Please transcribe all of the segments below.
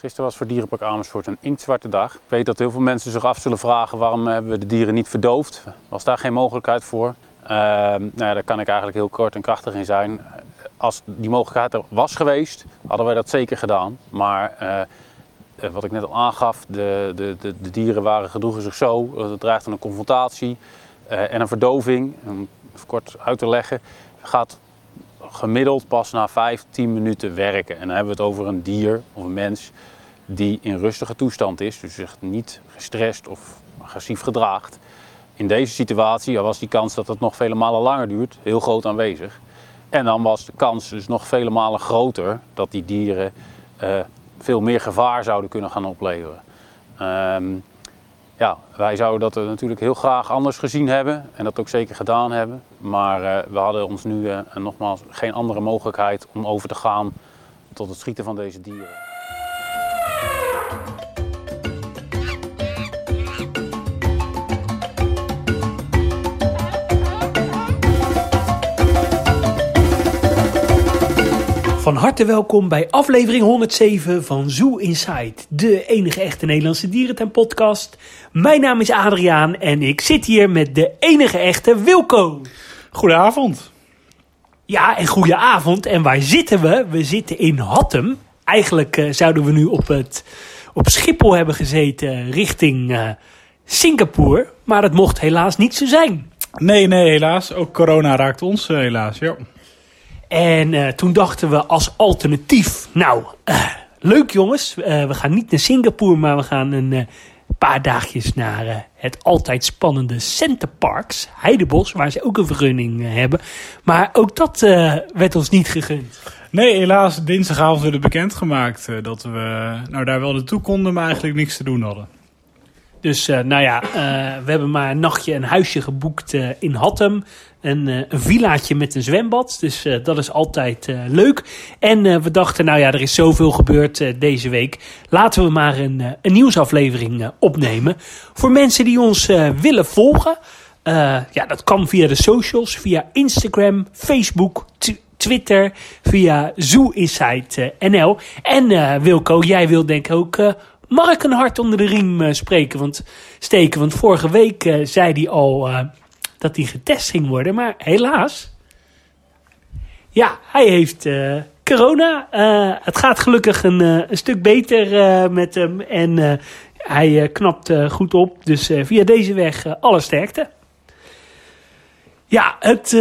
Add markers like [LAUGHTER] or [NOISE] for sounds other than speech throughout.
Gisteren was voor Dierenpark Amersfoort een inktzwarte dag. Ik weet dat heel veel mensen zich af zullen vragen waarom hebben we de dieren niet verdoofd. Was daar geen mogelijkheid voor? Uh, nou ja, daar kan ik eigenlijk heel kort en krachtig in zijn. Als die mogelijkheid er was geweest, hadden wij dat zeker gedaan. Maar uh, wat ik net al aangaf, de, de, de, dieren waren, gedroegen zich zo. Het dreigde een confrontatie uh, en een verdoving. Om kort uit te leggen, gaat gemiddeld pas na 5, 10 minuten werken. En dan hebben we het over een dier of een mens die in rustige toestand is, dus zich niet gestrest of agressief gedraagt. In deze situatie was die kans dat het nog vele malen langer duurt heel groot aanwezig. En dan was de kans dus nog vele malen groter dat die dieren uh, veel meer gevaar zouden kunnen gaan opleveren. Um, ja, wij zouden dat natuurlijk heel graag anders gezien hebben en dat ook zeker gedaan hebben. Maar uh, we hadden ons nu uh, nogmaals geen andere mogelijkheid om over te gaan tot het schieten van deze dieren. Van harte welkom bij aflevering 107 van Zoo Inside, de enige echte Nederlandse dierentuin-podcast. Mijn naam is Adriaan en ik zit hier met de enige echte Wilco. Goedenavond. Ja, en goede avond. En waar zitten we? We zitten in Hattem. Eigenlijk uh, zouden we nu op, het, op Schiphol hebben gezeten richting uh, Singapore. Maar dat mocht helaas niet zo zijn. Nee, nee, helaas. Ook corona raakt ons uh, helaas, ja. En uh, toen dachten we als alternatief, nou, uh, leuk jongens, uh, we gaan niet naar Singapore, maar we gaan een paar dagjes naar het altijd spannende Center Parks, Heidebos, waar ze ook een vergunning hebben. Maar ook dat werd ons niet gegund. Nee, helaas, dinsdagavond werd het bekendgemaakt dat we nou, daar wel naartoe konden, maar eigenlijk niks te doen hadden. Dus uh, nou ja, uh, we hebben maar een nachtje een huisje geboekt uh, in Hattem. Een, een villaatje met een zwembad. Dus dat is altijd leuk. En we dachten, nou ja, er is zoveel gebeurd deze week. Laten we maar een, een nieuwsaflevering opnemen. Voor mensen die ons willen volgen. ja, dat kan via de socials. Via Instagram, Facebook, Twitter. Via Zoo Insight NL. En Wilco, jij wil denk ik ook mag ik een hart onder de riem uh, spreken, want, steken. Want vorige week uh, zei hij al uh, dat hij getest ging worden. Maar helaas. Ja, hij heeft corona. het gaat gelukkig een, een stuk beter met hem. En hij knapt goed op. Dus via deze weg alle sterkte. Ja, het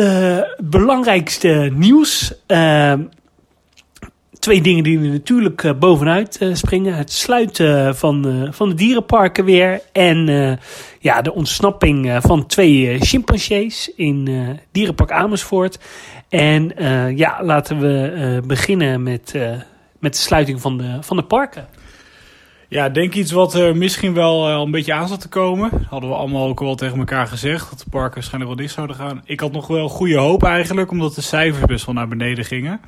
belangrijkste nieuws twee dingen die er natuurlijk uh, bovenuit uh, springen. Het sluiten van, uh, van de dierenparken weer. En ja, de ontsnapping van twee chimpansees in dierenpark Amersfoort. En ja, laten we beginnen met, met de sluiting van de, van de parken. Ja, denk iets wat er misschien wel al een beetje aan zat te komen. Hadden we allemaal ook wel tegen elkaar gezegd. Dat de parken waarschijnlijk wel dicht zouden gaan. Ik had nog wel goede hoop eigenlijk, omdat de cijfers best wel naar beneden gingen.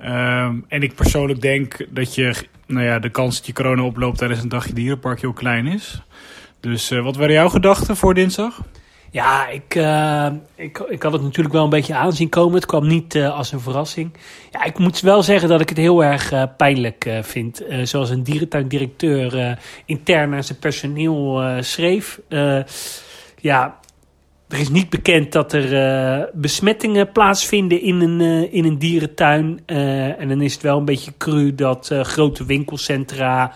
Um, en ik persoonlijk denk dat je, nou ja, de kans dat je corona oploopt tijdens een dagje dierenpark heel klein is. Dus uh, wat waren jouw gedachten voor dinsdag? Ja, ik, uh, ik, ik had het natuurlijk wel een beetje aanzien komen. Het kwam niet uh, als een verrassing. Ja, ik moet wel zeggen dat ik het heel erg pijnlijk vind. zoals een dierentuindirecteur intern naar zijn personeel schreef. ja, er is niet bekend dat er uh, besmettingen plaatsvinden in een, uh, in een dierentuin. Uh, en dan is het wel een beetje cru dat grote winkelcentra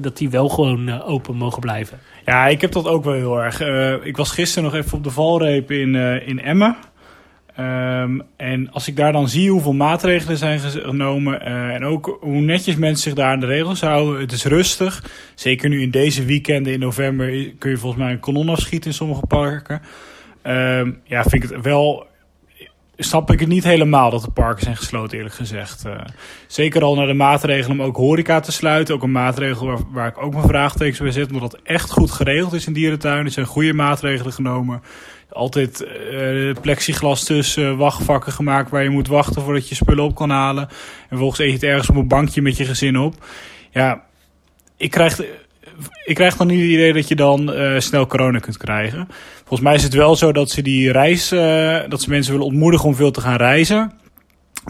dat die wel gewoon open mogen blijven. Ja, ik heb dat ook wel heel erg. ik was gisteren nog even op de valreep in, in Emmen. Um, en als ik daar dan zie hoeveel maatregelen zijn genomen en ook hoe netjes mensen zich daar aan de regels houden. Het is rustig. Zeker nu in deze weekenden in november kun je volgens mij een kanon afschieten in sommige parken. Um, ja, vind ik het wel snap ik het niet helemaal dat de parken zijn gesloten, eerlijk gezegd. Uh, zeker al naar de maatregelen om ook horeca te sluiten. Ook een maatregel waar, waar ik ook mijn vraagtekens bij zet. Omdat dat echt goed geregeld is in dierentuinen. Er zijn goede maatregelen genomen. Altijd uh, plexiglas tussen wachtvakken gemaakt waar je moet wachten voordat je spullen op kan halen. En vervolgens eet je het ergens op een bankje met je gezin op. Ja, ik krijg ik krijg dan niet het idee dat je dan uh, snel corona kunt krijgen. Volgens mij is het wel zo dat ze die reis, uh, dat ze mensen willen ontmoedigen om veel te gaan reizen.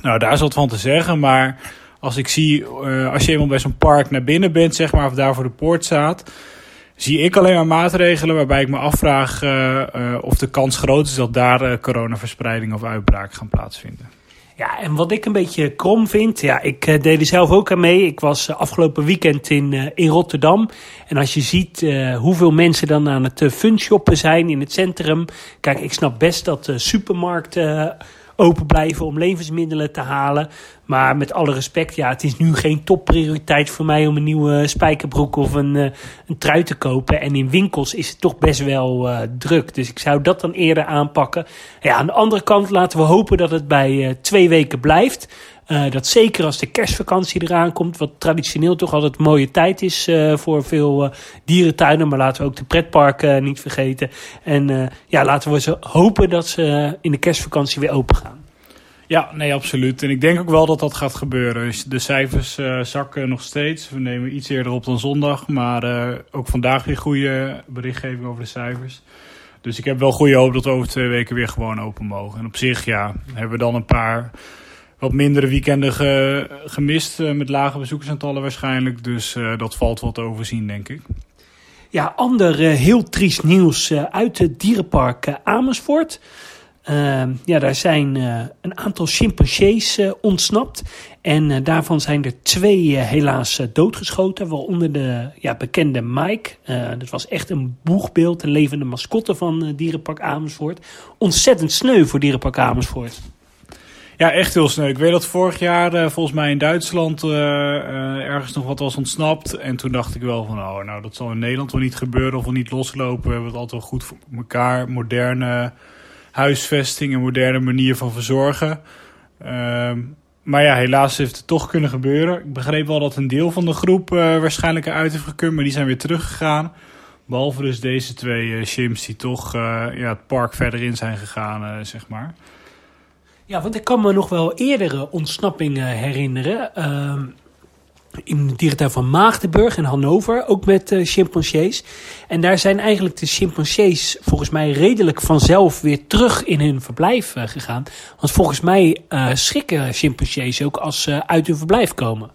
Nou, daar is wat van te zeggen, maar als ik zie, eh, als je eenmaal bij zo'n park naar binnen bent, zeg maar, of daar voor de poort staat, zie ik alleen maar maatregelen waarbij ik me afvraag of de kans groot is dat daar coronaverspreiding of uitbraak gaan plaatsvinden. Ja, en wat ik een beetje krom vind, ja, ik uh, deed er zelf ook aan mee. Ik was uh, afgelopen weekend in, uh, in Rotterdam. En als je ziet hoeveel mensen dan aan het funshoppen zijn in het centrum. Kijk, ik snap best dat supermarkten open blijven om levensmiddelen te halen. Maar met alle respect, ja, het is nu geen topprioriteit voor mij om een nieuwe spijkerbroek of een, uh, een trui te kopen. En in winkels is het toch best wel uh, druk. Dus ik zou dat dan eerder aanpakken. Ja, aan de andere kant laten we hopen dat het bij uh, twee weken blijft. Uh, dat zeker als de kerstvakantie eraan komt, wat traditioneel toch altijd mooie tijd is uh, voor veel uh, dierentuinen. Maar laten we ook de pretparken niet vergeten. En ja, laten we ze hopen dat ze in de kerstvakantie weer open gaan. Ja, nee, absoluut. En ik denk ook wel dat dat gaat gebeuren. De cijfers zakken nog steeds. We nemen iets eerder op dan zondag. Maar ook vandaag weer goede berichtgeving over de cijfers. Dus ik heb wel goede hoop dat we over twee weken weer gewoon open mogen. En op zich, ja, hebben we dan een paar wat mindere weekenden ge, gemist uh, met lage bezoekersaantallen waarschijnlijk. Dus uh, dat valt wel te overzien, denk ik. Ja, ander uh, heel triest nieuws uit het dierenpark Amersfoort. Ehm, ja, daar zijn een aantal chimpansees ontsnapt. En daarvan zijn er twee helaas doodgeschoten. Waaronder de ja, bekende Mike. dat was echt een boegbeeld, een levende mascotte van Dierenpark Amersfoort. Ontzettend sneu voor Dierenpark Amersfoort. Ja, echt heel snel. Ik weet dat vorig jaar uh, volgens mij in Duitsland uh, uh, ergens nog wat was ontsnapt. En toen dacht ik wel van, oh, nou, dat zal in Nederland wel niet gebeuren of wel niet loslopen. We hebben het altijd wel goed voor elkaar. Moderne huisvesting, een moderne manier van verzorgen. Ehm, maar ja, helaas heeft het toch kunnen gebeuren. Ik begreep wel dat een deel van de groep waarschijnlijk eruit heeft gekund, maar die zijn weer teruggegaan. Behalve dus deze twee chimps die toch ja, het park verder in zijn gegaan, zeg maar. Ja, want ik kan me nog wel eerdere ontsnappingen herinneren. Uh, in de dierentuin van Maagdenburg in Hannover, ook met uh, chimpansees. En daar zijn eigenlijk de chimpansees volgens mij redelijk vanzelf weer terug in hun verblijf uh, gegaan. Want volgens mij uh, schrikken chimpansees ook als ze uit hun verblijf komen.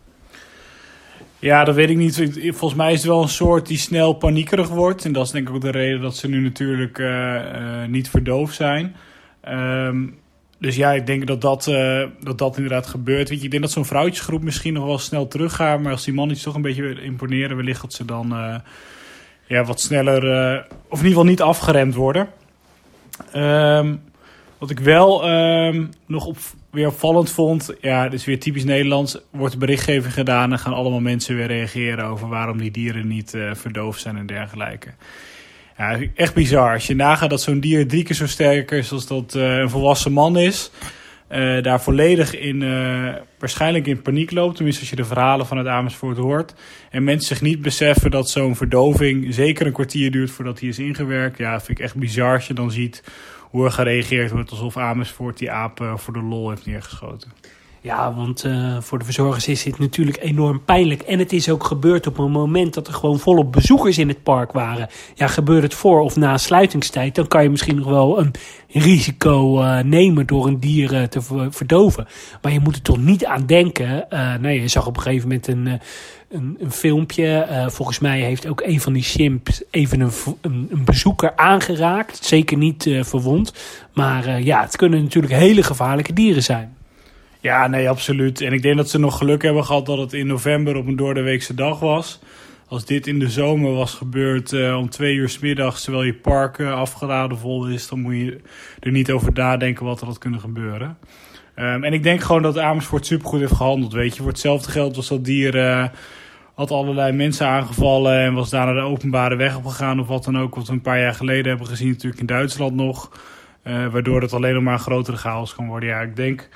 Ja, dat weet ik niet. Volgens mij is het wel een soort die snel paniekerig wordt. En dat is denk ik ook de reden dat ze nu natuurlijk niet verdoofd zijn. Um, dus ja, ik denk dat dat, uh, dat, dat inderdaad gebeurt. Ik denk dat zo'n vrouwtjesgroep misschien nog wel snel teruggaat. Maar als die mannetjes toch een beetje imponeren, wellicht dat ze dan uh, ja, wat sneller, uh, of in ieder geval niet afgeremd worden. Um, wat ik wel um, nog op, weer opvallend vond, ja, dit is weer typisch Nederlands, wordt berichtgeving gedaan en gaan allemaal mensen weer reageren over waarom die dieren niet verdoofd zijn en dergelijke. Ja, echt bizar. Als je nagaat dat zo'n dier drie keer zo sterk is als dat uh, een volwassen man is. Uh, daar volledig in, uh, waarschijnlijk in paniek loopt. Tenminste, als je de verhalen van het Amersfoort hoort. En mensen zich niet beseffen dat zo'n verdoving zeker een kwartier duurt voordat hij is ingewerkt. Ja, vind ik echt bizar als je dan ziet hoe er gereageerd wordt alsof Amersfoort die aap voor de lol heeft neergeschoten. Ja, want uh, voor de verzorgers is dit natuurlijk enorm pijnlijk. En het is ook gebeurd op een moment dat er gewoon volop bezoekers in het park waren. Ja, gebeurt het voor of na sluitingstijd, dan kan je misschien nog wel een risico uh, nemen door een dier uh, te verdoven. Maar je moet er toch niet aan denken. nee, je zag op een gegeven moment een, een, een filmpje. volgens mij heeft ook een van die chimps even een, een bezoeker aangeraakt. Zeker niet verwond. Maar ja, het kunnen natuurlijk hele gevaarlijke dieren zijn. Ja, nee, absoluut. En ik denk dat ze nog geluk hebben gehad dat het in november op een doordeweekse dag was. Als dit in de zomer was gebeurd uh, om twee uur s middags, terwijl je park uh, afgeladen vol is, dan moet je er niet over nadenken wat er had kunnen gebeuren. Um, en ik denk gewoon dat Amersfoort supergoed heeft gehandeld. Weet je, voor hetzelfde geld was dat dier. Uh, had allerlei mensen aangevallen en was daar naar de openbare weg op gegaan of wat dan ook. Wat we een paar jaar geleden hebben gezien, natuurlijk in Duitsland nog. waardoor het alleen nog maar een grotere chaos kan worden. Ja, ik denk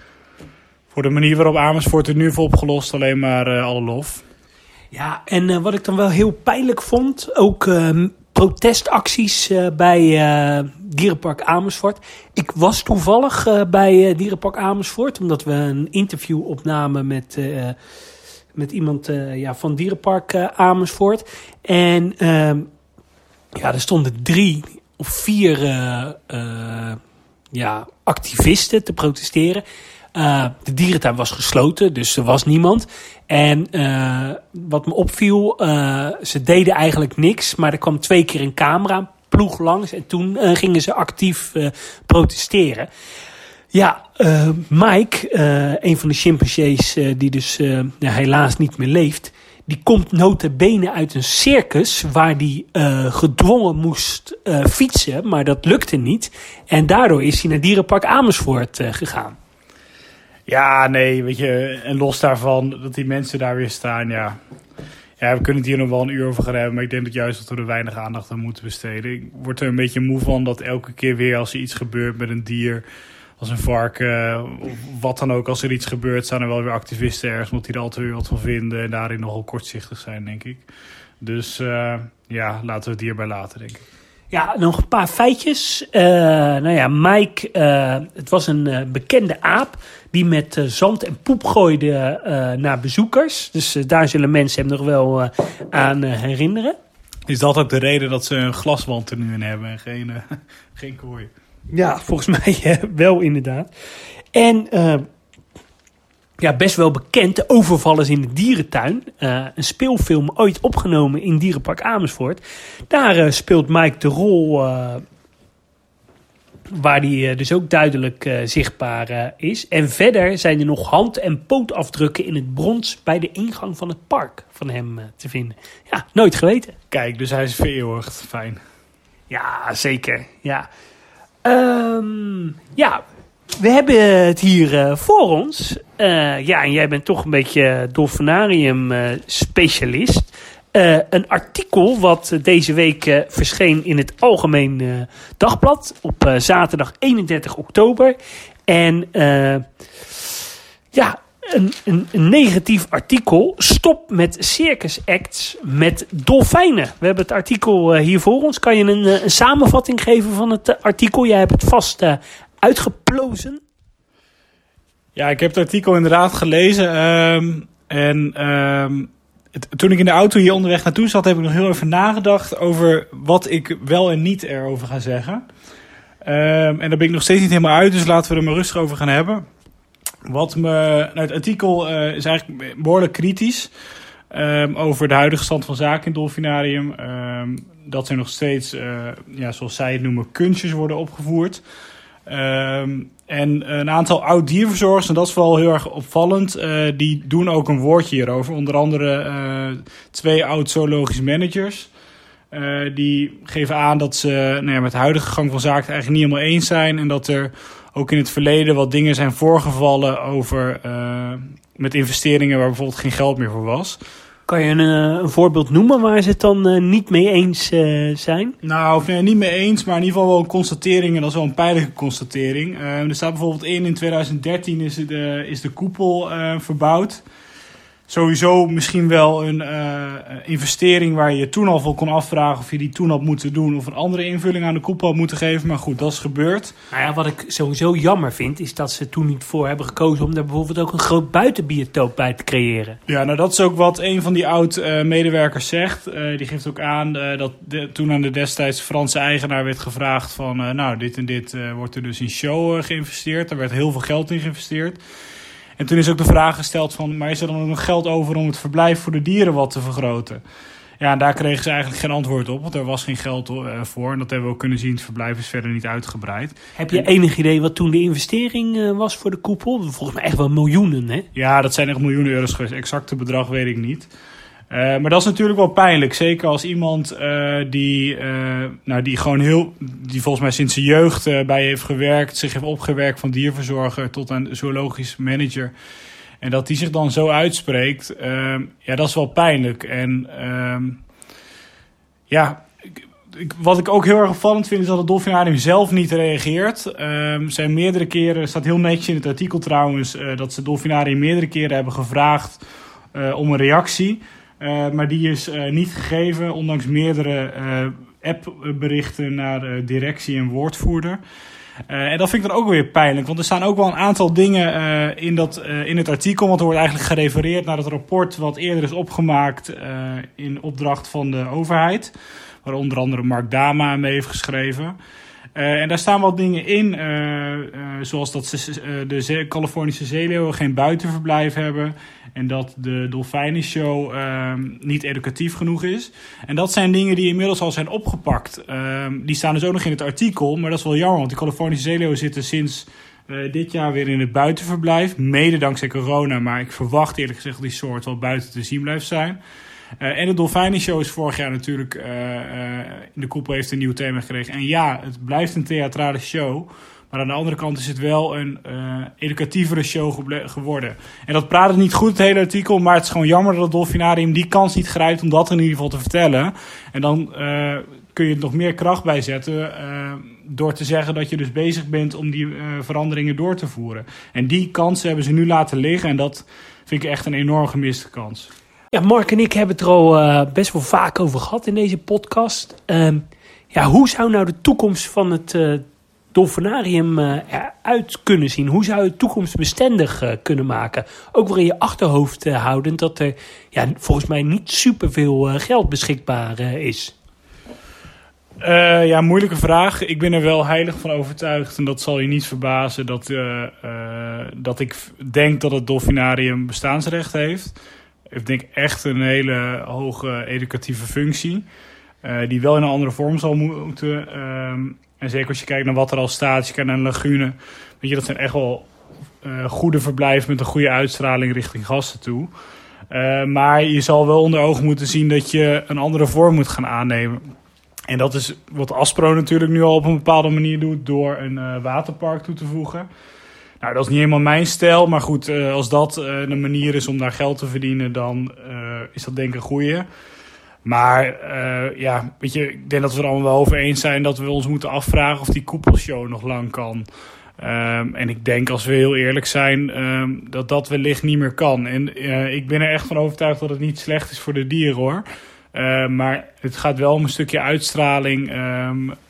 voor de manier waarop Amersfoort het nu heeft opgelost, alleen maar uh, alle lof. Ja, en uh, wat ik dan wel heel pijnlijk vond, ook uh, protestacties bij Dierenpark Amersfoort. Ik was toevallig bij Dierenpark Amersfoort, omdat we een interview opnamen met, met iemand ja, van Dierenpark Amersfoort. En ehm, ja, er stonden drie of vier ja, activisten te protesteren. Uh, de dierentuin was gesloten, dus er was niemand. En uh, wat me opviel, uh, ze deden eigenlijk niks. Maar er kwam twee keer een camera ploeg langs. En toen gingen ze actief protesteren. Ja, Mike, een van de chimpansees die dus helaas niet meer leeft die komt notabene uit een circus waar die gedwongen moest fietsen, maar dat lukte niet. En daardoor is hij naar Dierenpark Amersfoort gegaan. Ja, nee, weet je, en los daarvan dat die mensen daar weer staan, ja. Ja, we kunnen het hier nog wel een uur over gaan hebben, maar ik denk dat juist dat we er weinig aandacht aan moeten besteden. Ik word er een beetje moe van dat elke keer weer als er iets gebeurt met een dier, als een varken, of wat dan ook, als er iets gebeurt, staan er wel weer activisten ergens, omdat die er altijd weer wat van vinden en daarin nogal kortzichtig zijn, denk ik. Dus uh, ja, laten we het hierbij laten, denk ik. Ja, nog een paar feitjes. Uh, nou ja, Mike, uh, het was een bekende aap die met zand en poep gooide naar bezoekers. Dus daar zullen mensen hem nog wel aan herinneren. Is dat ook de reden dat ze een glaswand er nu in hebben en geen, [LAUGHS] geen kooi? Ja, volgens [LAUGHS] mij wel inderdaad. En ja, best wel bekend, de overvallers in de dierentuin. Uh, een speelfilm ooit opgenomen in Dierenpark Amersfoort. Daar uh, speelt Mike de rol waar die dus ook duidelijk zichtbaar is. En verder zijn er nog hand- en pootafdrukken in het brons bij de ingang van het park van hem te vinden. Ja, nooit geweten. Kijk, dus hij is vereeuwigd. Fijn. Ja, zeker. Ja. Um, ja, we hebben het hier uh, voor ons. Uh, ja, en jij bent toch een beetje dolfinarium uh, specialist. Een artikel wat deze week verscheen in het Algemeen Dagblad op zaterdag 31 oktober. En ja, een, een, negatief artikel. Stop met circus acts met dolfijnen. We hebben het artikel hier voor ons. Kan je een, een, samenvatting geven van het artikel? Jij hebt het vast uitgeplozen. Ja, ik heb het artikel inderdaad gelezen. Um, en um, toen ik in de auto hier onderweg naartoe zat, heb ik nog heel even nagedacht over wat ik wel en niet erover ga zeggen. Um, en daar ben ik nog steeds niet helemaal uit, dus laten we er maar rustig over gaan hebben. Wat me, nou, het artikel uh, is eigenlijk behoorlijk kritisch um, over de huidige stand van zaken in het dolfinarium. Um, dat er nog steeds, uh, ja, zoals zij het noemen, kunstjes worden opgevoerd. Um, en een aantal oud-dierverzorgers, en dat is vooral heel erg opvallend, uh, die doen ook een woordje hierover. Onder andere twee oud-zoologisch managers. die geven aan dat ze nou ja, met de huidige gang van zaken eigenlijk niet helemaal eens zijn. En dat er ook in het verleden wat dingen zijn voorgevallen over met investeringen waar bijvoorbeeld geen geld meer voor was. Kan je een, eh, een voorbeeld noemen waar ze het dan uh, niet mee eens uh, zijn? Nou, of niet mee eens, maar in ieder geval wel een constatering en dat is wel een pijnlijke constatering. er staat bijvoorbeeld in, in 2013 is de, is de koepel verbouwd sowieso misschien wel een uh, investering waar je toen al voor kon afvragen of je die toen had moeten doen of een andere invulling aan de koepel had moeten geven. Maar goed, dat is gebeurd. Nou ja, wat ik sowieso jammer vind, is dat ze toen niet voor hebben gekozen om daar bijvoorbeeld ook een groot buitenbiotoop bij te creëren. Ja, nou dat is ook wat een van die oud-medewerkers uh, zegt. die geeft ook aan dat de, toen aan de destijds Franse eigenaar werd gevraagd van nou dit en dit wordt er dus in show geïnvesteerd. Er werd heel veel geld in geïnvesteerd. En toen is ook de vraag gesteld van, maar is er dan ook nog geld over om het verblijf voor de dieren wat te vergroten? Ja, en daar kregen ze eigenlijk geen antwoord op, want er was geen geld uh, voor. En dat hebben we ook kunnen zien, het verblijf is verder niet uitgebreid. Heb je enig idee wat toen de investering uh, was voor de koepel? Volgens mij echt wel miljoenen, hè? Ja, dat zijn echt miljoenen euro's geweest. Exacte bedrag weet ik niet. Uh, maar dat is natuurlijk wel pijnlijk. Zeker als iemand uh, die, uh, nou, die gewoon heel, die volgens mij sinds zijn jeugd bij heeft gewerkt, zich heeft opgewerkt van dierverzorger tot een zoologisch manager. En dat die zich dan zo uitspreekt, ehm, ja, dat is wel pijnlijk. En ehm, ja, wat ik ook heel erg opvallend vind, is dat het dolfinarium zelf niet reageert. Um, zijn meerdere keren, staat heel netjes in het artikel trouwens, dat ze dolfinarium meerdere keren hebben gevraagd om een reactie. Uh, maar die is uh, niet gegeven, ondanks meerdere uh, appberichten naar directie en woordvoerder. en dat vind ik dan ook weer pijnlijk, want er staan ook wel een aantal dingen in, dat, in het artikel. Want er wordt eigenlijk gerefereerd naar het rapport wat eerder is opgemaakt in opdracht van de overheid. Waar onder andere Mark Dama mee heeft geschreven. En daar staan wat dingen in, zoals dat ze, de Californische zeeleeuwen geen buitenverblijf hebben en dat de dolfijnenshow ehm, niet educatief genoeg is. En dat zijn dingen die inmiddels al zijn opgepakt. Ehm, die staan dus ook nog in het artikel, maar dat is wel jammer, want die Californische zeeleeuwen zitten sinds dit jaar weer in het buitenverblijf, mede dankzij corona, maar ik verwacht eerlijk gezegd dat die soort wel buiten te zien blijft zijn. Uh, en de Dolfijnenshow is vorig jaar natuurlijk uh, uh, de koepel heeft een nieuw thema gekregen. En ja, het blijft een theatrale show. Maar aan de andere kant is het wel een educatievere show geworden. En dat praat het niet goed, het hele artikel. Maar het is gewoon jammer dat het Dolfinarium die kans niet grijpt om dat in ieder geval te vertellen. En dan kun je het nog meer kracht bijzetten door te zeggen dat je dus bezig bent om die veranderingen door te voeren. En die kansen hebben ze nu laten liggen. En dat vind ik echt een enorm gemiste kans. Ja, Mark en ik hebben het er al uh, best wel vaak over gehad in deze podcast. Uh, ja, hoe zou nou de toekomst van het uh, dolfinarium uh, eruit kunnen zien? Hoe zou je het toekomstbestendig kunnen maken? Ook weer in je achterhoofd houdend dat er ja, volgens mij niet superveel geld beschikbaar is. ja, moeilijke vraag. Ik ben er wel heilig van overtuigd. En dat zal je niet verbazen dat, dat ik denk dat het dolfinarium bestaansrecht heeft heeft denk ik echt een hele hoge educatieve functie. Uh, die wel in een andere vorm zal moeten. Um, en zeker als je kijkt naar wat er al staat, je kijkt naar een lagune. Weet je, dat zijn echt wel uh, goede verblijven met een goede uitstraling richting gasten toe. Uh, maar je zal wel onder ogen moeten zien dat je een andere vorm moet gaan aannemen. En dat is wat Aspro natuurlijk nu al op een bepaalde manier doet door een waterpark toe te voegen. Nou, dat is niet helemaal mijn stijl. Maar goed, als dat een manier is om daar geld te verdienen, dan is dat denk ik een goeie. Maar ja, weet je, ik denk dat we er allemaal wel over eens zijn dat we ons moeten afvragen of die koepelshow nog lang kan. Um, en ik denk, als we heel eerlijk zijn, um, dat dat wellicht niet meer kan. En ik ben er echt van overtuigd dat het niet slecht is voor de dieren hoor. Uh, maar het gaat wel om een stukje uitstraling uh,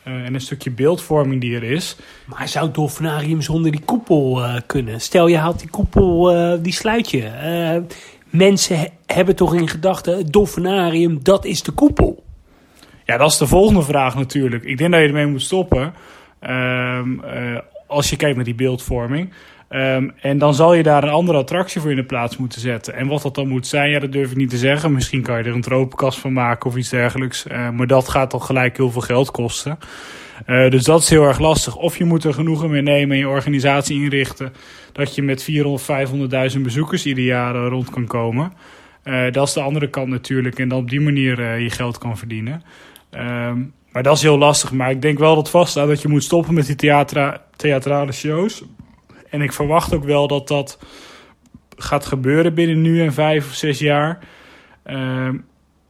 en een stukje beeldvorming die er is. Maar zou het dolfinarium zonder die koepel kunnen? Stel je haalt die koepel, die sluit je. Mensen he hebben toch in gedachten, het dolfinarium, dat is de koepel. Ja, dat is de volgende vraag natuurlijk. Ik denk dat je ermee moet stoppen. Um, als je kijkt naar die beeldvorming. Um, en dan zal je daar een andere attractie voor in de plaats moeten zetten. En wat dat dan moet zijn, ja, dat durf ik niet te zeggen. Misschien kan je er een tropenkast van maken of iets dergelijks. Uh, maar dat gaat al gelijk heel veel geld kosten. Uh, dus dat is heel erg lastig. Of je moet er genoegen mee nemen en je organisatie inrichten. Dat je met 400, 500.000 bezoekers ieder jaar uh, rond kan komen. dat is de andere kant natuurlijk. En dan op die manier je geld kan verdienen. Um, maar dat is heel lastig. Maar ik denk wel dat vaststaat dat je moet stoppen met die theatra theatrale shows. En ik verwacht ook wel dat dat gaat gebeuren binnen nu en vijf of zes jaar. Uh,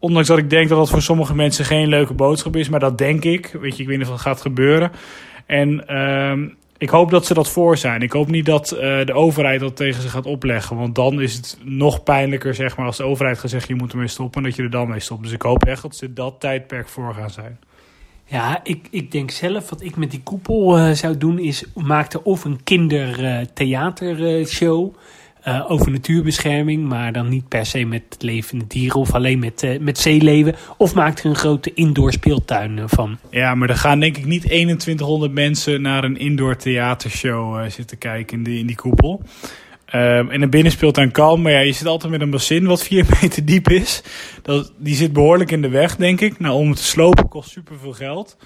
ondanks dat ik denk dat dat voor sommige mensen geen leuke boodschap is, maar dat denk ik. Weet je, ik weet niet of dat gaat gebeuren. En uh, ik hoop dat ze dat voor zijn. Ik hoop niet dat uh, de overheid dat tegen ze gaat opleggen. Want dan is het nog pijnlijker, zeg maar, als de overheid gaat zeggen je moet ermee stoppen, dat je er dan mee stopt. Dus ik hoop echt dat ze dat tijdperk voor gaan zijn. Ja, ik, ik denk zelf wat ik met die koepel uh, zou doen is maakte of een kindertheatershow uh, uh, over natuurbescherming, maar dan niet per se met levende dieren of alleen met, met zeeleven. Of maakte er een grote indoor speeltuin van. Ja, maar er gaan denk ik niet 2100 mensen naar een indoor theatershow zitten kijken in die, in die koepel. Um, en een binnenspeeltuin kan, maar ja, je zit altijd met een bassin wat [LAUGHS] 4 meter diep is. Dat, die zit behoorlijk in de weg, denk ik. Nou, om het te slopen kost superveel geld.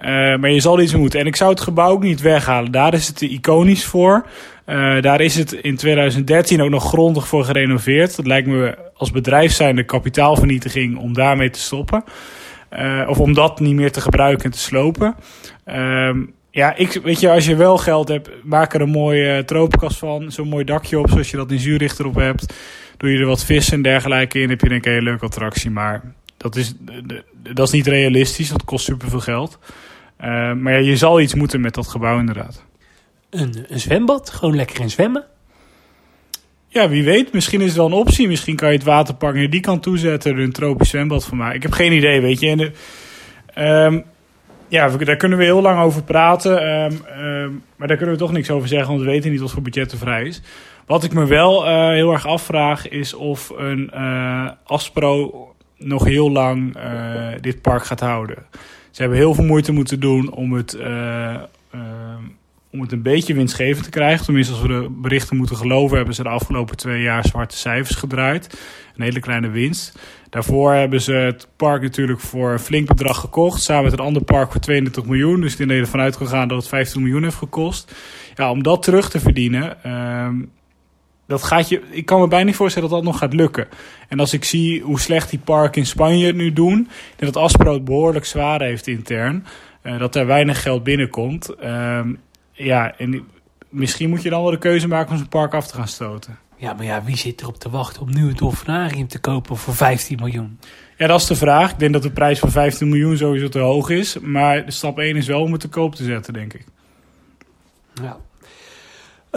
Uh, maar je zal iets moeten. En ik zou het gebouw ook niet weghalen. Daar is het iconisch voor. Uh, daar is het in 2013 ook nog grondig voor gerenoveerd. Dat lijkt me als bedrijf zijn de kapitaalvernietiging om daarmee te stoppen. Uh, of om dat niet meer te gebruiken en te slopen. Um, ja, ik, weet je, als je wel geld hebt, maak er een mooie tropenkast van. Zo'n mooi dakje op, zoals je dat in Zurich erop hebt. Doe je er wat vis en dergelijke in, heb je denk ik een hele leuke attractie. Maar dat is, dat is niet realistisch, dat kost superveel geld. Uh, maar ja, je zal iets moeten met dat gebouw inderdaad. Een, een zwembad, gewoon lekker in zwemmen. Ja, wie weet. Misschien is het wel een optie. Misschien kan je het waterpark naar die kant toezetten. Er een tropisch zwembad van maken. Ik heb geen idee, weet je. En de, um, ja, daar kunnen we heel lang over praten. Um, um, maar daar kunnen we toch niks over zeggen, want we weten niet wat voor budget er vrij is. Wat ik me wel uh, heel erg afvraag is of een uh, Aspro nog heel lang uh, dit park gaat houden. Ze hebben heel veel moeite moeten doen om het, eh, eh, om het een beetje winstgevend te krijgen. Tenminste, als we de berichten moeten geloven, hebben ze de afgelopen twee jaar zwarte cijfers gedraaid. Een hele kleine winst. Daarvoor hebben ze het park natuurlijk voor een flink bedrag gekocht. Samen met een ander park voor 32 miljoen. Dus die er ervan uitgegaan dat het 15 miljoen heeft gekost. Ja, om dat terug te verdienen. ehm, dat gaat je, ik kan me bijna niet voorstellen dat dat nog gaat lukken. En als ik zie hoe slecht die parken in Spanje het nu doen. Denk dat Aspro het behoorlijk zwaar heeft intern. eh, dat er weinig geld binnenkomt. Ehm, ja, en misschien moet je dan wel de keuze maken om zo'n park af te gaan stoten. Ja, maar ja, wie zit erop te wachten om nu het Dolfinarium te kopen voor 15 miljoen? Ja, dat is de vraag. Ik denk dat de prijs van 15 miljoen sowieso te hoog is. Maar de stap 1 is wel om het te koop te zetten, denk ik. Ja.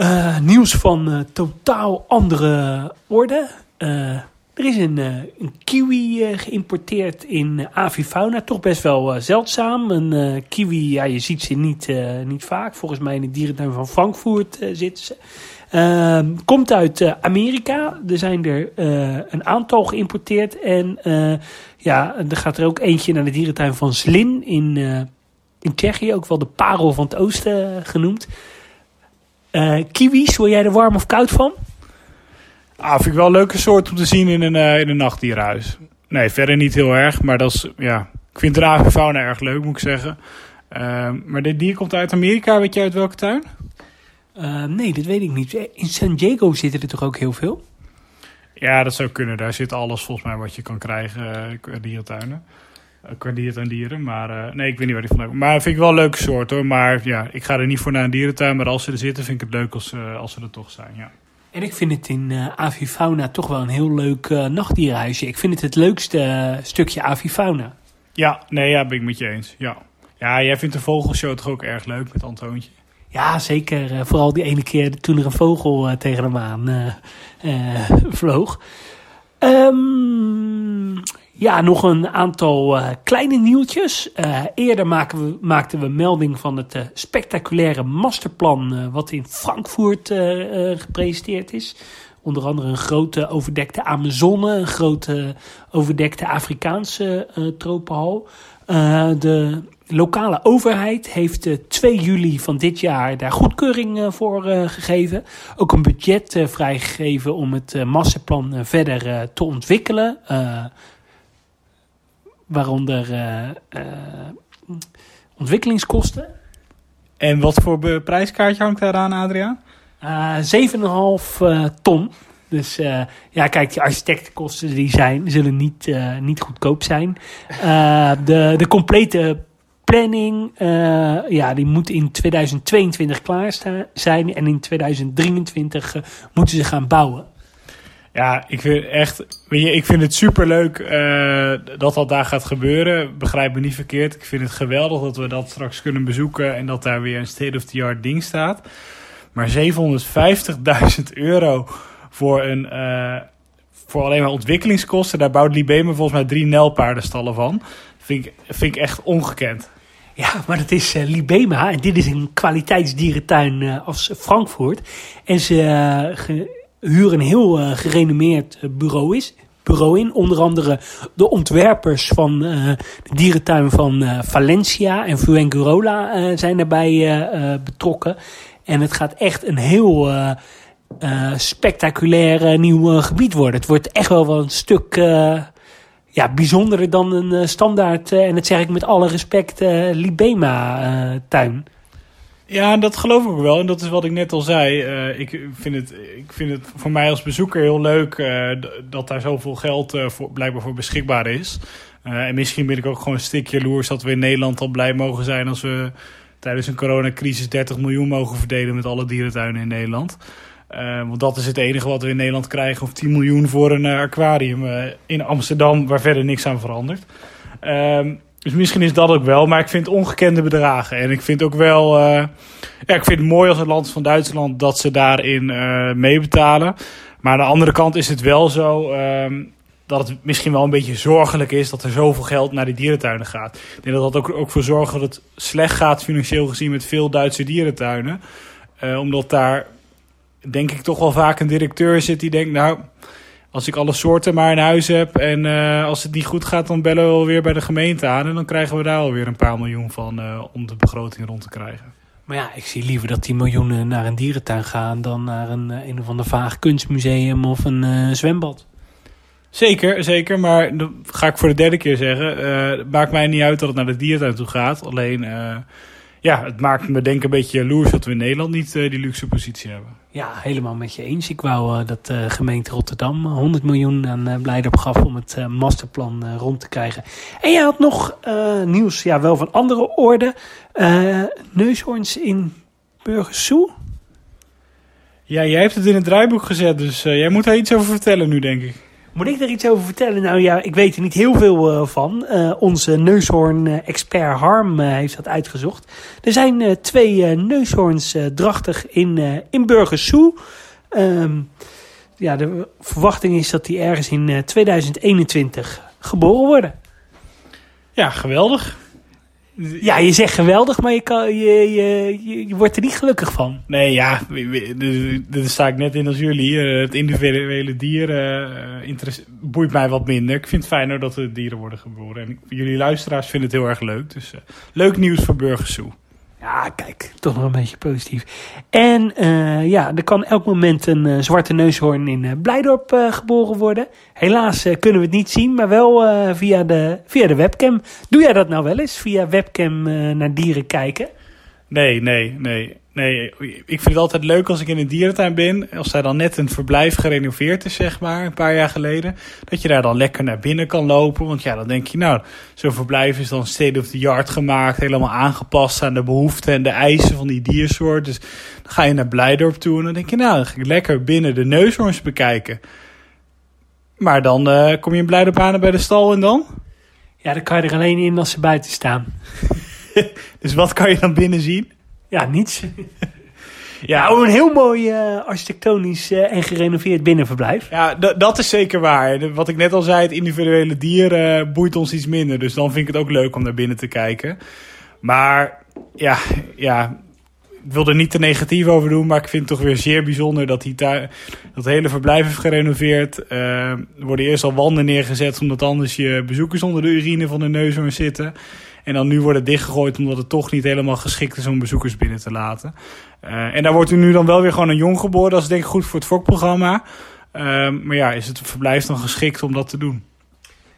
Eh, nieuws van eh, totaal andere orde. Eh, er is een, een kiwi geïmporteerd in avifauna. Toch best wel zeldzaam. Een kiwi, ja, je ziet ze niet, niet vaak. Volgens mij in de dierentuin van Frankfurt zitten ze. Ehm, komt uit Amerika. Er zijn er een aantal geïmporteerd. En ja, er gaat er ook eentje naar de dierentuin van Zlin in, in Tsjechië. Ook wel de parel van het oosten genoemd. Eh, kiwis, word jij er warm of koud van? Ah, vind ik wel een leuke soort om te zien in een, eh, in een nachtdierhuis. Nee, verder niet heel erg. Maar dat is, ja, ik vind de avifauna erg leuk, moet ik zeggen. Ehm, maar dit dier komt uit Amerika. Weet jij uit welke tuin? Eh, nee, dat weet ik niet. In San Diego zitten er toch ook heel veel? Ja, dat zou kunnen. Daar zit alles volgens mij wat je kan krijgen eh, qua dierentuinen. Qua dierentuindieren. Maar eh, nee, ik weet niet waar die vandaan komt. Maar vind ik wel een leuke soort hoor. Maar ja, ik ga er niet voor naar een dierentuin. Maar als ze er zitten, vind ik het leuk als, eh, als ze er toch zijn. Ja. En ik vind het in eh, avifauna toch wel een heel leuk nachtdierenhuisje. Ik vind het het leukste stukje avifauna. Ja, nee, ja, ben ik met je eens. Ja. ja, jij vindt de vogelshow toch ook erg leuk met Antoontje? Ja, zeker. vooral die ene keer toen er een vogel tegen hem aan eh, eh, [LAUGHS] vloog. Ehm, ja, nog een aantal eh, kleine nieuwtjes. Eh, eerder we, maakten we melding van het eh, spectaculaire masterplan... wat in Frankfurt gepresenteerd is. Onder andere een grote overdekte Amazone, een grote overdekte Afrikaanse tropenhal. De lokale overheid heeft eh, 2 juli van dit jaar daar goedkeuring voor gegeven. Ook een budget vrijgegeven om het masterplan verder te ontwikkelen. Waaronder eh, eh, ontwikkelingskosten. En wat voor prijskaartje hangt daaraan, Adriaan? Eh 7,5 eh, ton. Dus ja, kijk, die architectenkosten die zijn, zullen niet, niet goedkoop zijn. De, de complete planning, ja, die moet in 2022 klaar zijn. En in 2023 eh, moeten ze gaan bouwen. Ja, ik vind echt. Weet je, ik vind het superleuk eh dat dat daar gaat gebeuren. Begrijp me niet verkeerd. Ik vind het geweldig dat we dat straks kunnen bezoeken en dat daar weer een state-of-the-art ding staat. Maar 750.000 euro voor, een, eh, voor alleen maar ontwikkelingskosten. Daar bouwt Libema volgens mij drie nelpaardenstallen van. Vind ik, vind ik echt ongekend. Ja, maar dat is eh, Libema. En dit is een kwaliteitsdierentuin als Frankfurt. En ze huren een heel eh, gerenommeerd eh, bureau, is, bureau in. Onder andere de ontwerpers van eh, de dierentuin van Valencia en Fuengirola zijn daarbij betrokken. En het gaat echt een heel spectaculair nieuw gebied worden. Het wordt echt wel wel een stuk... ja, bijzonderer dan een standaard, en dat zeg ik met alle respect, Libema-tuin. Ja, dat geloof ik wel. En dat is wat ik net al zei. Eh, ik, vind het, ik vind het voor mij als bezoeker heel leuk eh, dat daar zoveel geld eh, voor, blijkbaar voor beschikbaar is. En misschien ben ik ook gewoon een stukje jaloers dat we in Nederland al blij mogen zijn als we tijdens een coronacrisis 30 miljoen mogen verdelen met alle dierentuinen in Nederland. Want dat is het enige wat we in Nederland krijgen. Of 10 miljoen voor een aquarium in Amsterdam, waar verder niks aan verandert. Ehm, dus misschien is dat ook wel. Maar ik vind ongekende bedragen. En ik vind ook wel. eh, ja, ik vind het mooi als het land van Duitsland dat ze daarin eh meebetalen. Maar aan de andere kant is het wel zo. ehm, dat het misschien wel een beetje zorgelijk is dat er zoveel geld naar die dierentuinen gaat. Ik denk dat dat ook, ook voor zorgt dat het slecht gaat financieel gezien met veel Duitse dierentuinen. Eh, omdat daar denk ik toch wel vaak een directeur zit die denkt, nou, als ik alle soorten maar in huis heb en eh, als het niet goed gaat, dan bellen we weer bij de gemeente aan. En dan krijgen we daar alweer een paar miljoen van eh, om de begroting rond te krijgen. Maar ja, ik zie liever dat die miljoenen naar een dierentuin gaan dan naar een, eh, een of ander vaag kunstmuseum of een zwembad. Zeker, zeker. Maar dat ga ik voor de derde keer zeggen. maakt mij niet uit dat het naar de dierentuin toe gaat. Alleen, ja, het maakt me denk ik een beetje jaloers dat we in Nederland niet eh, die luxe positie hebben. Ja, helemaal met je eens. Ik wou eh, dat de gemeente Rotterdam 100 miljoen aan Blijdorp gaf om het masterplan rond te krijgen. En je had nog nieuws, ja, wel van andere orde. Neushoorns in Burgersoe. Ja, jij hebt het in het draaiboek gezet, dus jij moet daar iets over vertellen nu, denk ik. Moet ik daar iets over vertellen? Nou ja, ik weet er niet heel veel uh, van. Uh, onze neushoorn-expert Harm uh, heeft dat uitgezocht. Er zijn twee neushoorns drachtig in, in Burgersoe. Um, ja, de verwachting is dat die ergens in 2021 geboren worden. Ja, geweldig. Ja, je zegt geweldig, maar je, kan, je, je, je wordt er niet gelukkig van. Nee, ja, daar sta ik net in als jullie. Het individuele dier uh, boeit mij wat minder. Ik vind het fijner dat er dieren worden geboren. En jullie luisteraars vinden het heel erg leuk. Dus leuk nieuws voor Burgersoe. Ja, kijk, toch nog een beetje positief. En uh, ja, er kan elk moment een uh, zwarte neushoorn in uh, Blijdorp geboren worden. Helaas kunnen we het niet zien, maar wel via, de, via de webcam. Doe jij dat nou wel eens, via webcam naar dieren kijken? Nee, nee, nee. Nee, ik vind het altijd leuk als ik in een dierentuin ben. Als daar dan net een verblijf gerenoveerd is, zeg maar, een paar jaar geleden. Dat je daar dan lekker naar binnen kan lopen. Want ja, dan denk je, nou, zo'n verblijf is dan state of the art gemaakt. Helemaal aangepast aan de behoeften en de eisen van die diersoort. Dus dan ga je naar Blijdorp toe en dan denk je, nou, dan ga ik lekker binnen de neushoorns bekijken. Maar dan uh, kom je in Blijdorp aan bij de stal en dan? Ja, dan kan je er alleen in als ze buiten staan. [LAUGHS] dus wat kan je dan binnen zien? Ja, niets. [LAUGHS] ja, nou, een heel mooi uh, architectonisch uh, en gerenoveerd binnenverblijf. Ja, dat is zeker waar. Wat ik net al zei, het individuele dier uh, boeit ons iets minder. Dus dan vind ik het ook leuk om naar binnen te kijken. Maar ja, ja, ik wil er niet te negatief over doen. Maar ik vind het toch weer zeer bijzonder dat die dat het hele verblijf heeft gerenoveerd. er worden eerst al wanden neergezet, omdat anders je bezoekers onder de urine van de neushoorn zitten. En dan nu wordt het dichtgegooid omdat het toch niet helemaal geschikt is om bezoekers binnen te laten. Uh, en daar wordt er nu dan wel weer gewoon een jong geboren. Dat is denk ik goed voor het fokprogramma. Uh, maar ja, is het verblijf dan geschikt om dat te doen?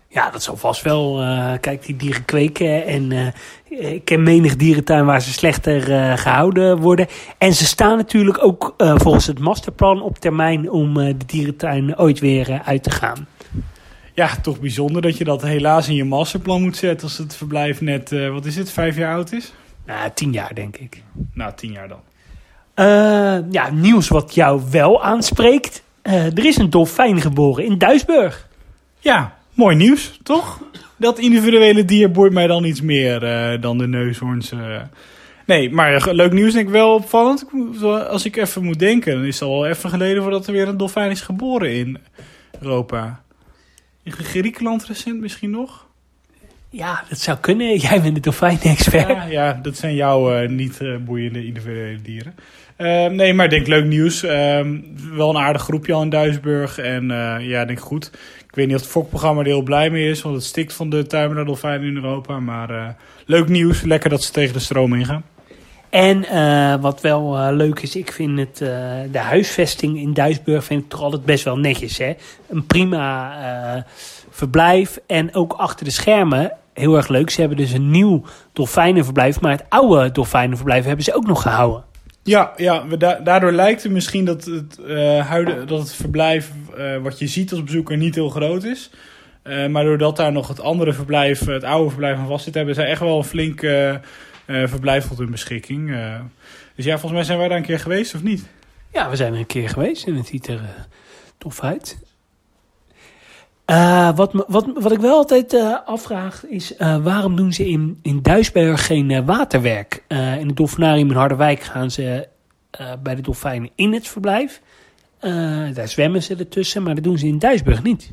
Ja, dat zal vast wel. Uh, kijk, die dieren kweken. En ik ken menig dierentuin waar ze slechter gehouden worden. En ze staan natuurlijk ook volgens het masterplan op termijn om de dierentuin ooit weer uit te gaan ja, toch bijzonder dat je dat helaas in je masterplan moet zetten als het verblijf net, uh, wat is het, vijf jaar oud is? Nou, tien jaar denk ik. Nou, tien jaar dan. Uh, ja, nieuws wat jou wel aanspreekt. Uh, er is een dolfijn geboren in Duisburg. Ja, mooi nieuws, toch? Dat individuele dier boeit mij dan iets meer dan de neushoorns. Nee, maar leuk nieuws denk ik wel opvallend. Als ik even moet denken, dan is het al even geleden voordat er weer een dolfijn is geboren in Europa. In Griekenland recent misschien nog? Ja, dat zou kunnen. [LAUGHS] Jij bent de dolfijn-expert. Ja, ja, dat zijn jouw uh, niet uh, boeiende individuele dieren. Uh, nee, maar ik denk leuk nieuws. wel een aardig groepje al in Duisburg. En ja, ik denk goed. Ik weet niet of het fokprogramma er heel blij mee is. Want het stikt van de dolfijnen in Europa. Maar leuk nieuws. Lekker dat ze tegen de stroom ingaan. En uh, wat wel uh, leuk is, ik vind het, uh, de huisvesting in Duisburg vind ik toch altijd best wel netjes. Hè? Een prima verblijf en ook achter de schermen heel erg leuk. Ze hebben dus een nieuw dolfijnenverblijf, maar het oude dolfijnenverblijf hebben ze ook nog gehouden. Ja, ja da daardoor lijkt het misschien dat het, dat het verblijf wat je ziet als bezoeker niet heel groot is. maar doordat daar nog het andere verblijf, het oude verblijf van vast zit, hebben ze echt wel een flink... Uh, verblijf tot hun beschikking. Uh, dus ja, volgens mij zijn wij daar een keer geweest, of niet? Ja, we zijn er een keer geweest en het ziet er uh, tof uit. wat, wat, wat ik wel altijd afvraag is, waarom doen ze in, in Duisberg geen waterwerk? in het dolfinarium in Harderwijk gaan ze bij de dolfijnen in het verblijf. daar zwemmen ze ertussen, maar dat doen ze in Duisburg niet.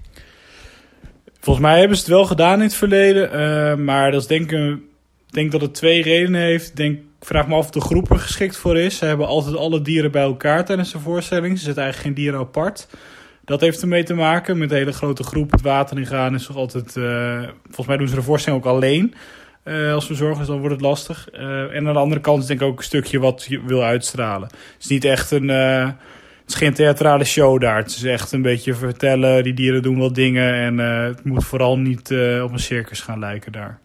Volgens mij hebben ze het wel gedaan in het verleden, maar dat is denk ik ik denk dat het twee redenen heeft. Ik denk, vraag me af of de groep er geschikt voor is. Ze hebben altijd alle dieren bij elkaar tijdens de voorstelling. Ze zetten eigenlijk geen dieren apart. Dat heeft ermee te maken met een hele grote groep het water ingaan. Is toch altijd, eh, volgens mij doen ze de voorstelling ook alleen. Uh, als verzorgers, dan wordt het lastig. Uh, en aan de andere kant is denk ik ook een stukje wat je wil uitstralen. Het is niet echt een... Het is geen theatrale show daar. Het is echt een beetje vertellen, die dieren doen wel dingen. En het moet vooral niet op een circus gaan lijken daar.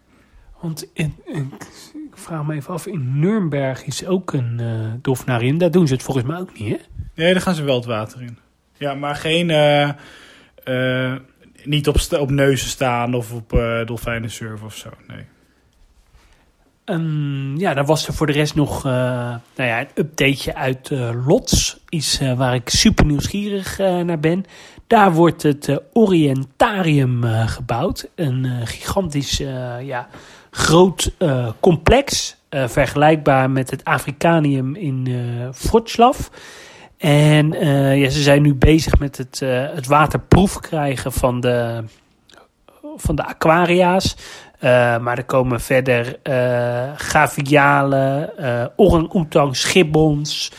Want in, in, ik vraag me even af, in Nuremberg is ook een uh, dolfinarium. Daar doen ze het volgens mij ook niet, hè? Nee, daar gaan ze wel het water in. Ja, maar geen... Uh, uh, niet op, op neuzen staan of op uh, dolfijnen surfen of zo, nee. Um, ja, dan was er voor de rest nog nou ja, een updateje uit Lots. Iets waar ik super nieuwsgierig naar ben. Daar wordt het Orientarium gebouwd. Een gigantisch ja, groot uh, complex. Uh, vergelijkbaar met het Afrikanium in uh, Wroclaw. En ja, ze zijn nu bezig met het, het waterproef krijgen van de, van de aquaria's. maar er komen verder gavialen, orang-oetangs, gibbons,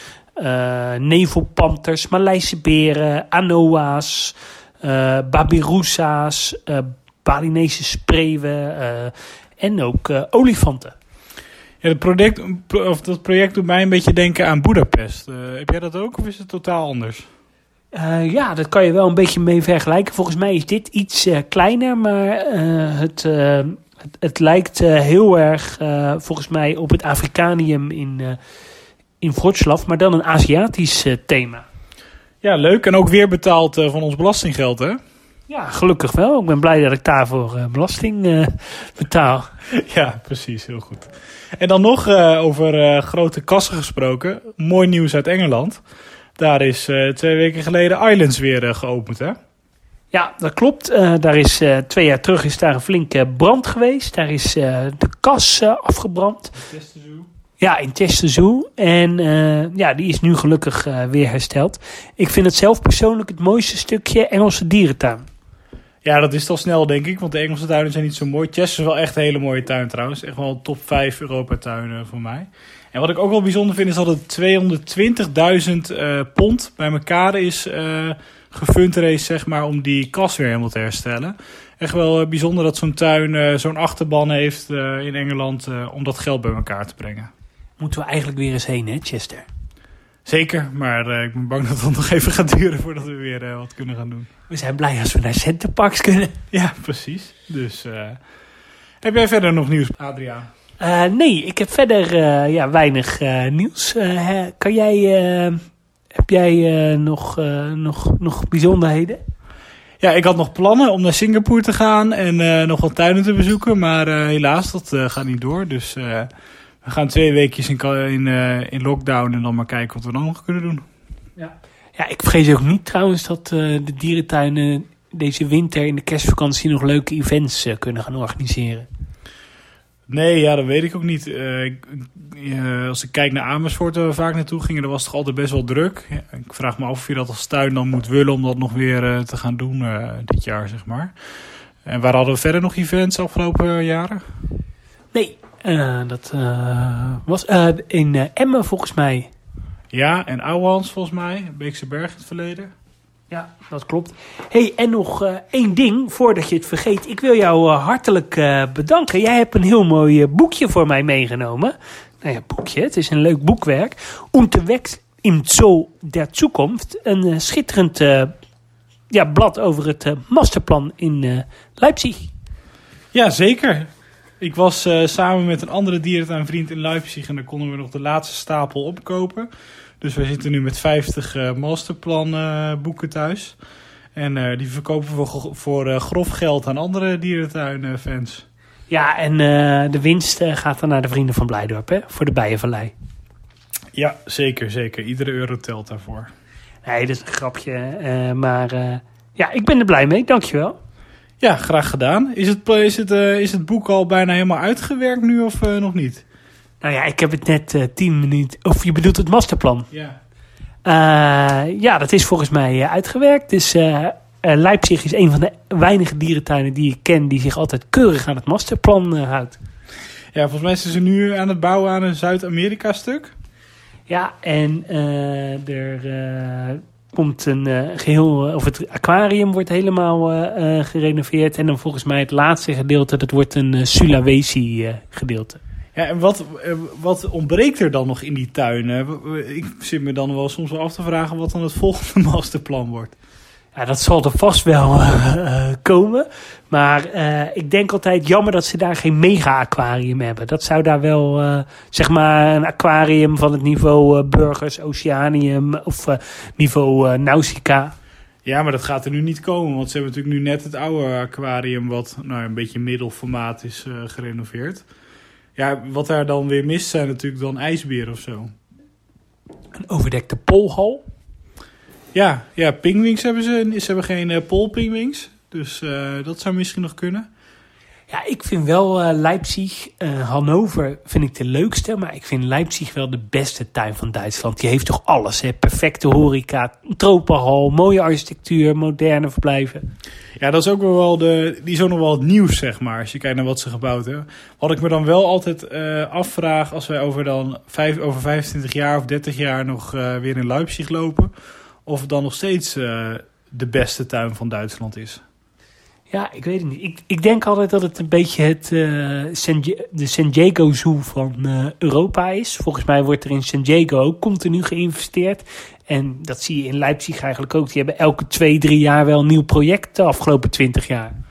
nevelpanters, Maleise beren, anoa's, babirusa's, Balinese spreeuwen en ook uh, olifanten. Ja, het project, of dat project doet mij een beetje denken aan Budapest. Uh, heb jij dat ook of is het totaal anders? Uh, ja, dat kan je wel een beetje mee vergelijken. Volgens mij is dit iets kleiner, maar het, het, het, lijkt heel erg volgens mij op het Afrikanium in, in Wroclaw, maar dan een Aziatisch thema. Ja, leuk. En ook weer betaald van ons belastinggeld, hè? Ja, gelukkig wel. Ik ben blij dat ik daarvoor uh, belasting uh, betaal. [LAUGHS] Ja, precies. Heel goed. En dan nog uh, over grote kassen gesproken. Mooi nieuws uit Engeland. Daar is twee weken geleden Islands weer geopend, hè? Ja, dat klopt. daar is twee jaar terug is daar een flinke brand geweest. Daar is de kas afgebrand. Ja, in Chester En uh, ja, die is nu gelukkig uh, weer hersteld. Ik vind het zelf persoonlijk het mooiste stukje Engelse dierentuin. Ja, dat is toch snel, denk ik. Want de Engelse tuinen zijn niet zo mooi. Chester is wel echt een hele mooie tuin trouwens. Echt wel top 5 Europa-tuinen voor mij. En wat ik ook wel bijzonder vind, is dat het 220.000 uh, pond bij elkaar is uh, gefundraised, zeg maar, om die kas weer helemaal te herstellen. Echt wel uh, bijzonder dat zo'n tuin zo'n achterban heeft in Engeland om dat geld bij elkaar te brengen. Moeten we eigenlijk weer eens heen, hè, Chester? Zeker, maar uh, ik ben bang dat het [LAUGHS] nog even gaat duren voordat we weer uh, wat kunnen gaan doen. We zijn blij als we naar Centerparks kunnen. Ja, precies. Dus uh, heb jij verder nog nieuws, Adriaan? nee, ik heb verder ja, weinig nieuws. kan jij, heb jij nog, nog, nog bijzonderheden? Ja, ik had nog plannen om naar Singapore te gaan en nog wat tuinen te bezoeken. Maar helaas, dat gaat niet door. Dus we gaan twee weekjes in, in, uh, in lockdown en dan maar kijken wat we dan nog kunnen doen. Ja, ja ik vrees ook niet trouwens dat uh, de dierentuinen deze winter in de kerstvakantie nog leuke events uh, kunnen gaan organiseren. Nee, ja, dat weet ik ook niet. als ik kijk naar Amersfoort, waar we vaak naartoe gingen, dan was het toch altijd best wel druk. Ja, ik vraag me af of je dat als tuin dan moet willen om dat nog weer te gaan doen dit jaar, zeg maar. En waar hadden we verder nog events afgelopen jaren? Nee, dat uh, was uh, in Emmen volgens mij. Ja, en Ouwehans volgens mij. Beekse Berg in het verleden. Ja, dat klopt. hey, en nog één ding voordat je het vergeet. Ik wil jou hartelijk bedanken. Jij hebt een heel mooi boekje voor mij meegenomen. Nou ja, boekje. Het is een leuk boekwerk. Unterwegs im Zoo der Zukunft. Een schitterend ja, blad over het masterplan in Leipzig. Ja, zeker. Ik was uh, samen met een andere dierentuinvriend in Leipzig en daar konden we nog de laatste stapel opkopen. Dus we zitten nu met 50 uh, masterplan uh, boeken thuis. En die verkopen we voor, voor grof geld aan andere dierentuinfans. Ja, en de winst gaat dan naar de Vrienden van Blijdorp, hè? Voor de Bijenvallei. Ja, zeker, zeker. Iedere euro telt daarvoor. Nee, dat is een grapje. maar ja, ik ben er blij mee. Dankjewel. Ja, graag gedaan. Is het, is het, uh, is het boek al bijna helemaal uitgewerkt nu of uh, nog niet? Nou ja, ik heb het net uh, tien minuten... Of je bedoelt het masterplan? Ja. ja, dat is volgens mij uitgewerkt. Dus Leipzig is een van de weinige dierentuinen die ik ken... die zich altijd keurig aan het masterplan houdt. Ja, volgens mij zijn ze nu aan het bouwen aan een Zuid-Amerika-stuk. Ja, en er komt een eh, geheel, of het aquarium wordt helemaal eh, eh, gerenoveerd. En dan volgens mij het laatste gedeelte, dat wordt een eh, Sulawesi eh, gedeelte. Ja, en wat, eh, wat ontbreekt er dan nog in die tuin? hè? W- w- Ik zit me dan wel soms wel af te vragen wat dan het [LAUGHS] volgende masterplan wordt. Ja, dat zal er vast wel eh, eh, komen. Maar eh, ik denk altijd jammer dat ze daar geen mega-aquarium hebben. Dat zou daar wel, zeg maar, een aquarium van het niveau Burgers, Oceanium of niveau Nausicaa. Ja, maar dat gaat er nu niet komen, want ze hebben natuurlijk nu net het oude aquarium, wat nou, een beetje middelformaat is, gerenoveerd. Ja, wat daar dan weer mist zijn natuurlijk dan ijsberen of zo. Een overdekte polhal. Ja, ja pingwings hebben ze. Ze hebben geen uh, polpingwings, dus eh, dat zou misschien nog kunnen. Ja, ik vind wel eh, Leipzig, eh, Hannover vind ik de leukste. Maar ik vind Leipzig wel de beste tuin van Duitsland. Die heeft toch alles, hè? Perfecte horeca, tropenhal, mooie architectuur, moderne verblijven. Ja, dat is ook wel wel de. Die is ook nog wel het nieuws, zeg maar. Als je kijkt naar wat ze gebouwd hebben. Wat ik me dan wel altijd afvraag. als wij over, dan vijf, over 25 jaar of 30 jaar nog weer in Leipzig lopen. Of het dan nog steeds eh, de beste tuin van Duitsland is. Ja, ik weet het niet. Ik, ik denk altijd dat het een beetje het, eh, San, de San Diego Zoo van eh, Europa is. Volgens mij wordt er in San Diego ook continu geïnvesteerd. En dat zie je in Leipzig eigenlijk ook. Die hebben elke twee, drie jaar wel een nieuw project de afgelopen twintig jaar.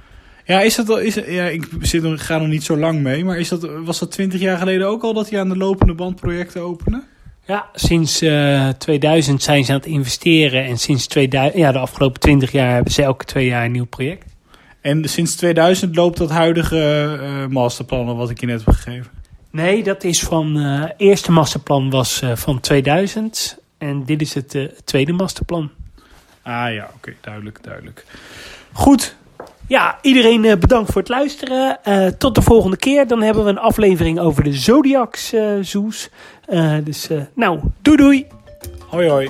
Ja, is dat al, is, ja, ik zit, ga nog niet zo lang mee. Maar is dat, was dat 20 jaar geleden ook al dat die aan de lopende band projecten openen? Ja, sinds eh 2000 zijn ze aan het investeren. En sinds 2000, ja, de afgelopen 20 jaar hebben ze elke twee jaar een nieuw project. En sinds 2000 loopt dat huidige eh masterplan wat ik je net heb gegeven. Nee, dat is van. eh eerste masterplan was van 2000. En dit is het tweede masterplan. Ah ja, oké, duidelijk, duidelijk. Goed, Ja, iedereen eh, bedankt voor het luisteren. Eh, tot de volgende keer. Dan hebben we een aflevering over de Zodiacs zoos. Eh, dus, eh, nou, doei doei. hoi hoi.